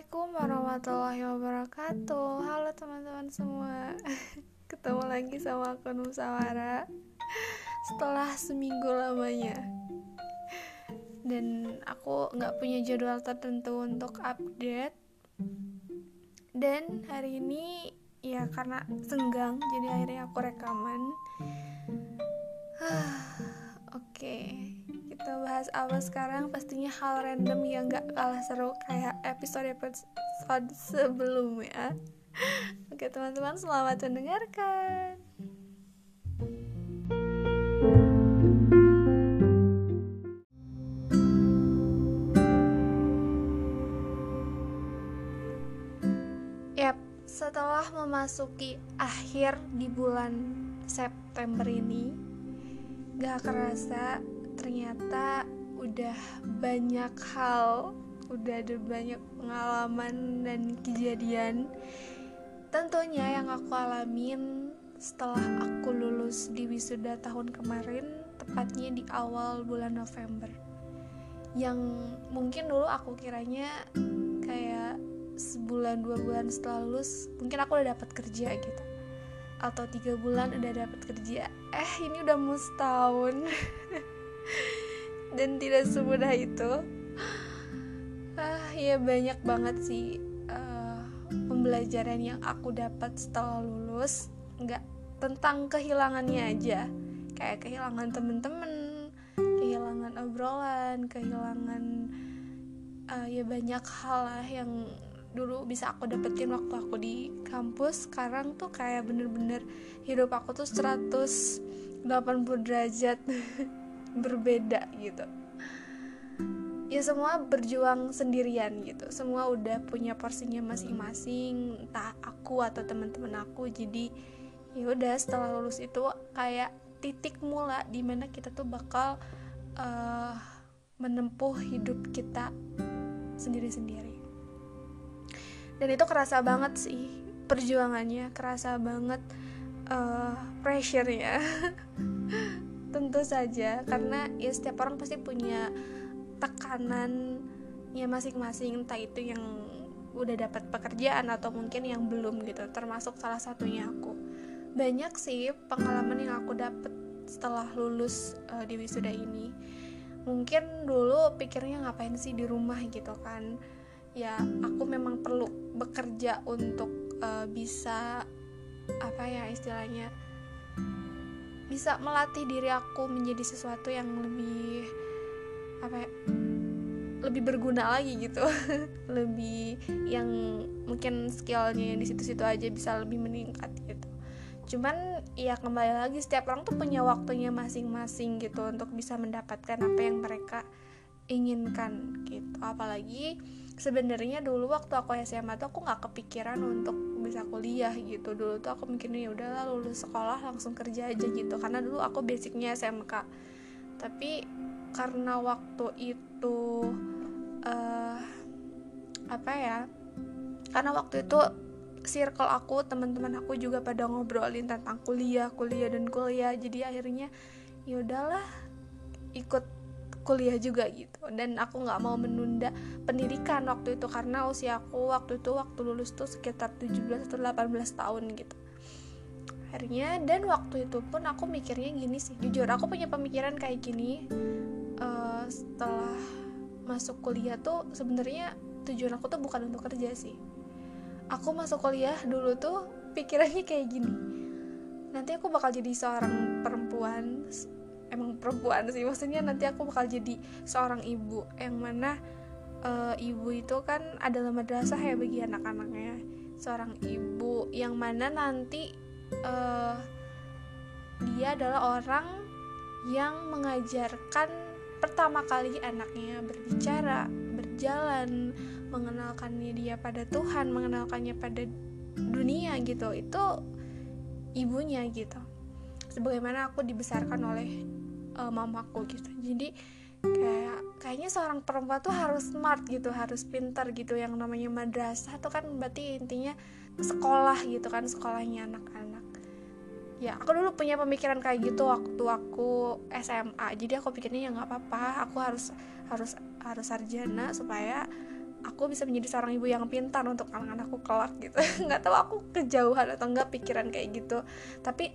Assalamualaikum warahmatullahi wabarakatuh. Halo teman-teman semua. Ketemu lagi sama aku Nusawara Setelah seminggu lamanya. Dan aku gak punya jadwal tertentu untuk update. Dan hari ini ya karena senggang Jadi akhirnya aku rekaman. Oke. okay kita bahas apa sekarang pastinya hal random yang gak kalah seru kayak episode-episode sebelumnya Oke teman-teman selamat mendengarkan. Yap, setelah memasuki akhir di bulan September ini Gak kerasa ternyata udah banyak hal udah ada banyak pengalaman dan kejadian. Tentunya yang aku alamin setelah aku lulus di wisuda tahun kemarin tepatnya di awal bulan November. Yang mungkin dulu aku kiranya kayak sebulan dua bulan setelah lulus mungkin aku udah dapat kerja gitu. Atau tiga bulan udah dapat kerja. Eh ini udah mau setahun dan tidak semudah itu. Ah ya banyak banget sih uh, pembelajaran yang aku dapat setelah lulus. Nggak tentang kehilangannya aja. Kayak kehilangan temen-temen kehilangan obrolan kehilangan uh, ya banyak hal lah yang dulu bisa aku dapetin waktu aku di kampus. Sekarang tuh kayak bener-bener hidup aku tuh 180 derajat berbeda gitu. Ya semua berjuang sendirian gitu. Semua udah punya porsinya masing-masing entah aku atau teman-teman aku. Jadi ya udah setelah lulus itu kayak titik mula di mana kita tuh bakal uh, menempuh hidup kita sendiri-sendiri. Dan itu kerasa banget sih perjuangannya kerasa banget uh, pressure-nya tentu saja. Karena ya setiap orang pasti punya tekanan ya masing-masing entah itu yang udah dapat pekerjaan atau mungkin yang belum gitu. Termasuk salah satunya aku. Banyak sih pengalaman yang aku dapat setelah lulus uh, di wisuda ini. Mungkin dulu pikirnya ngapain sih di rumah gitu kan. Ya aku memang perlu bekerja untuk uh, bisa apa ya istilahnya bisa melatih diri aku menjadi sesuatu yang lebih apa ya, lebih berguna lagi gitu. Lebih yang mungkin skillnya di situ-situ aja bisa lebih meningkat gitu. Cuman ya kembali lagi setiap orang tuh punya waktunya masing-masing gitu untuk bisa mendapatkan apa yang mereka inginkan gitu. Apalagi sebenarnya dulu waktu aku SMA tuh aku nggak kepikiran untuk bisa kuliah gitu. Dulu tuh aku mikirnya ya udahlah lulus sekolah langsung kerja aja gitu. Karena dulu aku basicnya SMK tapi karena waktu itu uh, apa ya karena waktu itu circle aku teman-teman aku juga pada ngobrolin tentang kuliah kuliah dan kuliah. Jadi akhirnya ya udahlah ikut kuliah juga gitu. Dan aku nggak mau menunda pendidikan waktu itu karena usia aku waktu itu waktu lulus tuh sekitar 17 atau 18 tahun gitu. Akhirnya dan waktu itu pun aku mikirnya gini sih. Jujur aku punya pemikiran kayak gini uh, setelah masuk kuliah tuh sebenarnya tujuan aku tuh bukan untuk kerja sih. Aku masuk kuliah dulu tuh pikirannya kayak gini. Nanti aku bakal jadi seorang perempuan emang perempuan sih. Maksudnya nanti aku bakal jadi seorang ibu. Yang mana uh, ibu itu kan adalah madrasah ya bagi anak-anaknya. Seorang ibu yang mana nanti uh, dia adalah orang yang mengajarkan pertama kali anaknya berbicara berjalan mengenalkannya dia pada Tuhan mengenalkannya pada dunia gitu. Itu ibunya gitu. Sebagaimana aku dibesarkan oleh uh, mamaku gitu. Jadi kayak kayaknya seorang perempuan tuh harus smart gitu harus pintar gitu. Yang namanya madrasah tuh kan berarti intinya sekolah gitu kan sekolahnya anak-anak. Ya aku dulu punya pemikiran kayak gitu waktu aku SMA jadi aku pikirnya ya nggak apa-apa aku harus harus harus sarjana supaya aku bisa menjadi seorang ibu yang pintar untuk anak-anakku kelak gitu. Nggak tahu aku kejauhan atau enggak pikiran kayak gitu. Tapi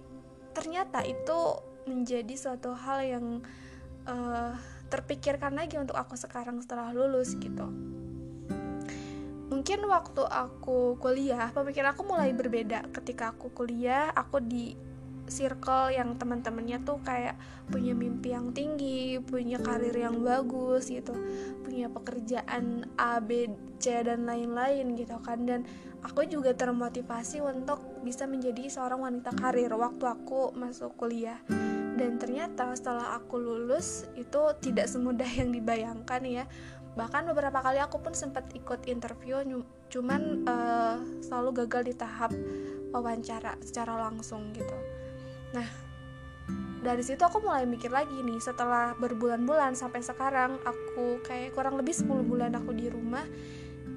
ternyata itu menjadi suatu hal yang uh, terpikirkan lagi untuk aku sekarang setelah lulus gitu. Mungkin waktu aku kuliah pemikiran aku mulai berbeda ketika aku kuliah. Aku di circle yang teman-temannya tuh kayak punya mimpi yang tinggi, punya karir yang bagus gitu, punya pekerjaan A, B, C dan lain-lain gitu kan. Dan aku juga termotivasi untuk bisa menjadi seorang wanita karir waktu aku masuk kuliah dan ternyata setelah aku lulus itu tidak semudah yang dibayangkan ya. Bahkan beberapa kali aku pun sempat ikut interview cuman uh, selalu gagal di tahap wawancara secara langsung gitu. Nah, dari situ aku mulai mikir lagi nih setelah berbulan-bulan sampai sekarang aku kayak kurang lebih 10 bulan aku di rumah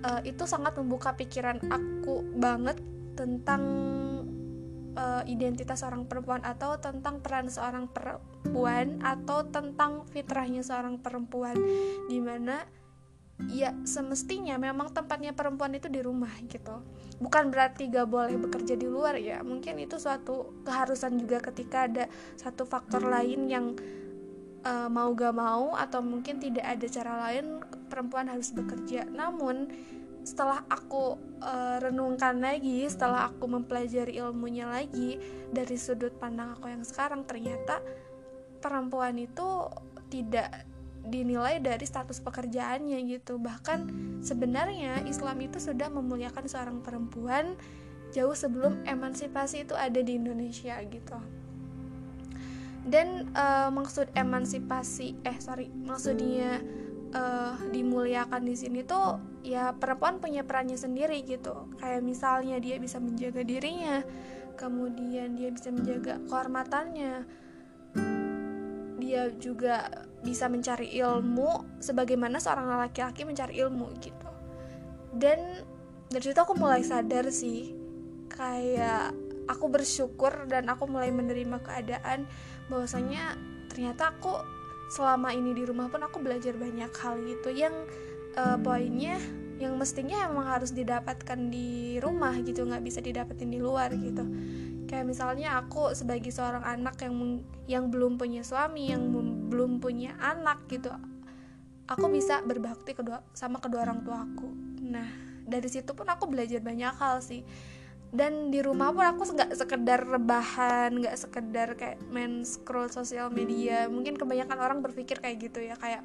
uh, itu sangat membuka pikiran aku banget tentang uh, identitas seorang perempuan atau tentang peran seorang perempuan atau tentang fitrahnya seorang perempuan. Di mana ya semestinya memang tempatnya perempuan itu di rumah gitu. Bukan berarti gak boleh bekerja di luar ya. Mungkin itu suatu keharusan juga ketika ada satu faktor lain yang uh, mau gak mau atau mungkin tidak ada cara lain perempuan harus bekerja. Namun setelah aku uh, renungkan lagi setelah aku mempelajari ilmunya lagi dari sudut pandang aku yang sekarang ternyata perempuan itu tidak dinilai dari status pekerjaannya gitu. Bahkan sebenarnya Islam itu sudah memuliakan seorang perempuan jauh sebelum emansipasi itu ada di Indonesia gitu. Dan uh, maksud emansipasi eh sorry maksudnya uh, dimuliakan di sini tuh ya perempuan punya perannya sendiri gitu. Kayak misalnya dia bisa menjaga dirinya kemudian dia bisa menjaga kehormatannya. Dia juga bisa mencari ilmu sebagaimana seorang laki-laki mencari ilmu gitu. Dan dari situ aku mulai sadar sih kayak aku bersyukur dan aku mulai menerima keadaan bahwasanya ternyata aku selama ini di rumah pun aku belajar banyak hal gitu yang uh, poinnya yang mestinya emang harus didapatkan di rumah gitu nggak bisa didapetin di luar gitu. Kayak misalnya aku sebagai seorang anak yang yang belum punya suami yang belum punya anak gitu aku bisa berbakti kedua sama kedua orang tua aku. Nah dari situ pun aku belajar banyak hal sih. Dan di rumah pun aku nggak sekedar rebahan nggak sekedar kayak main scroll sosial media. Mungkin kebanyakan orang berpikir kayak gitu ya kayak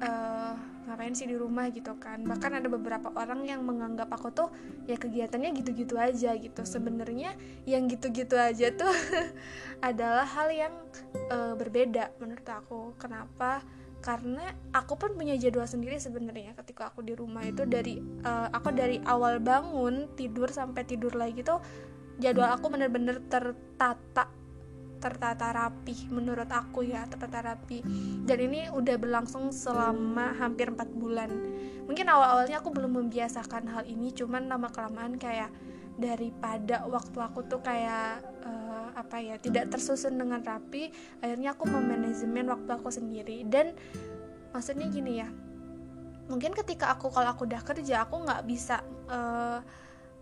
uh, ngapain sih di rumah gitu kan. Bahkan ada beberapa orang yang menganggap aku tuh ya kegiatannya gitu-gitu aja gitu. Sebenarnya yang gitu-gitu aja tuh adalah hal yang uh, berbeda menurut aku. Kenapa? Karena aku pun punya jadwal sendiri sebenarnya ketika aku di rumah itu dari uh, aku dari awal bangun tidur sampai tidur lagi tuh jadwal aku bener-bener tertata tertata rapi menurut aku ya tertata rapi. Dan ini udah berlangsung selama hampir 4 bulan. Mungkin awal-awalnya aku belum membiasakan hal ini cuman lama kelamaan kayak daripada waktu aku tuh kayak uh, apa ya tidak tersusun dengan rapi akhirnya aku memanajemen waktu aku sendiri. Dan maksudnya gini ya mungkin ketika aku kalau aku udah kerja aku nggak bisa uh,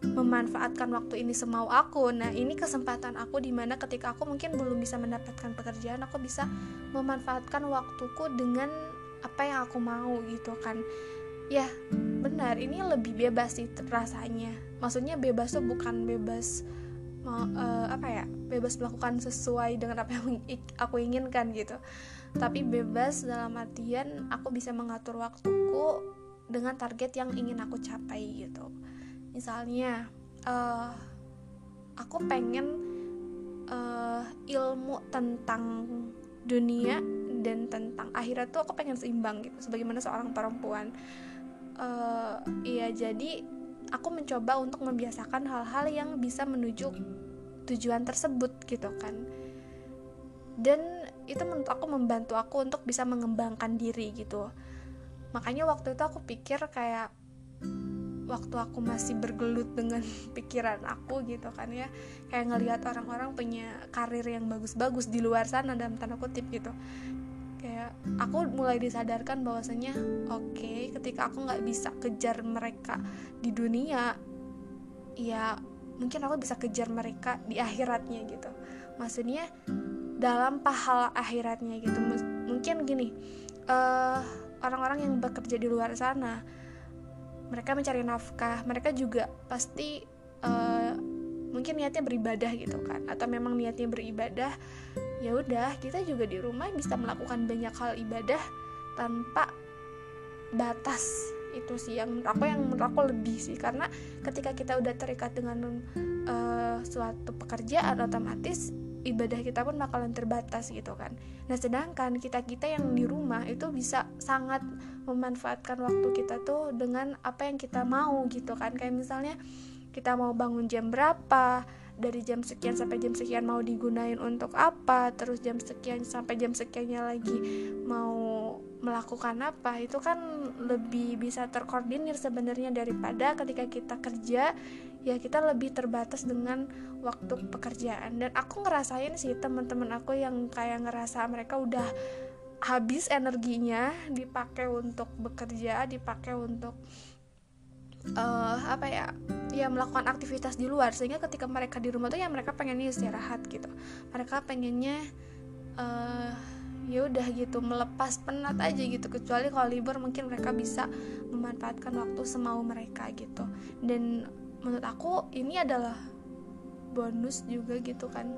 memanfaatkan waktu ini semau aku. Nah, ini kesempatan aku di mana ketika aku mungkin belum bisa mendapatkan pekerjaan, aku bisa memanfaatkan waktuku dengan apa yang aku mau gitu kan. Ya, benar, ini lebih bebas sih rasanya. Maksudnya bebas tuh bukan bebas mau uh, apa ya? Bebas melakukan sesuai dengan apa yang aku inginkan gitu. Tapi bebas dalam artian aku bisa mengatur waktuku dengan target yang ingin aku capai gitu misalnya uh, aku pengen uh, ilmu tentang dunia dan tentang akhirat tuh aku pengen seimbang gitu sebagaimana seorang perempuan. Uh, iya jadi aku mencoba untuk membiasakan hal-hal yang bisa menuju tujuan tersebut gitu kan. Dan itu menurut aku membantu aku untuk bisa mengembangkan diri gitu. Makanya waktu itu aku pikir kayak waktu aku masih bergelut dengan pikiran aku gitu kan ya. Kayak ngelihat orang-orang punya karir yang bagus-bagus di luar sana dalam tanda kutip gitu. Kayak aku mulai disadarkan bahwasanya oke okay, ketika aku nggak bisa kejar mereka di dunia ya mungkin aku bisa kejar mereka di akhiratnya gitu. Maksudnya dalam pahala akhiratnya gitu. Mungkin gini eh, orang-orang yang bekerja di luar sana mereka mencari nafkah mereka juga pasti uh, mungkin niatnya beribadah gitu kan atau memang niatnya beribadah ya udah kita juga di rumah bisa melakukan banyak hal ibadah tanpa batas. Itu sih yang menurut aku yang menurut aku lebih sih karena ketika kita udah terikat dengan uh, suatu pekerjaan otomatis ibadah kita pun bakalan terbatas gitu kan. Nah sedangkan kita kita yang di rumah itu bisa sangat memanfaatkan waktu kita tuh dengan apa yang kita mau gitu kan. Kayak misalnya kita mau bangun jam berapa dari jam sekian sampai jam sekian mau digunain untuk apa terus jam sekian sampai jam sekiannya lagi mau melakukan apa itu kan lebih bisa terkoordinir sebenarnya daripada ketika kita kerja ya kita lebih terbatas dengan waktu pekerjaan. Dan aku ngerasain sih teman-teman aku yang kayak ngerasa mereka udah habis energinya dipakai untuk bekerja dipakai untuk uh, apa ya ya melakukan aktivitas di luar. Sehingga ketika mereka di rumah tuh ya mereka pengennya istirahat gitu. Mereka pengennya uh, ya udah gitu melepas penat aja gitu. Kecuali kalau libur mungkin mereka bisa memanfaatkan waktu semau mereka gitu. Dan menurut aku ini adalah bonus juga gitu kan.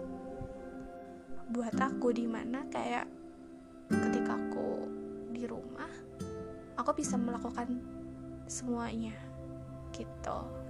Buat aku di mana kayak ketika aku di rumah aku bisa melakukan semuanya gitu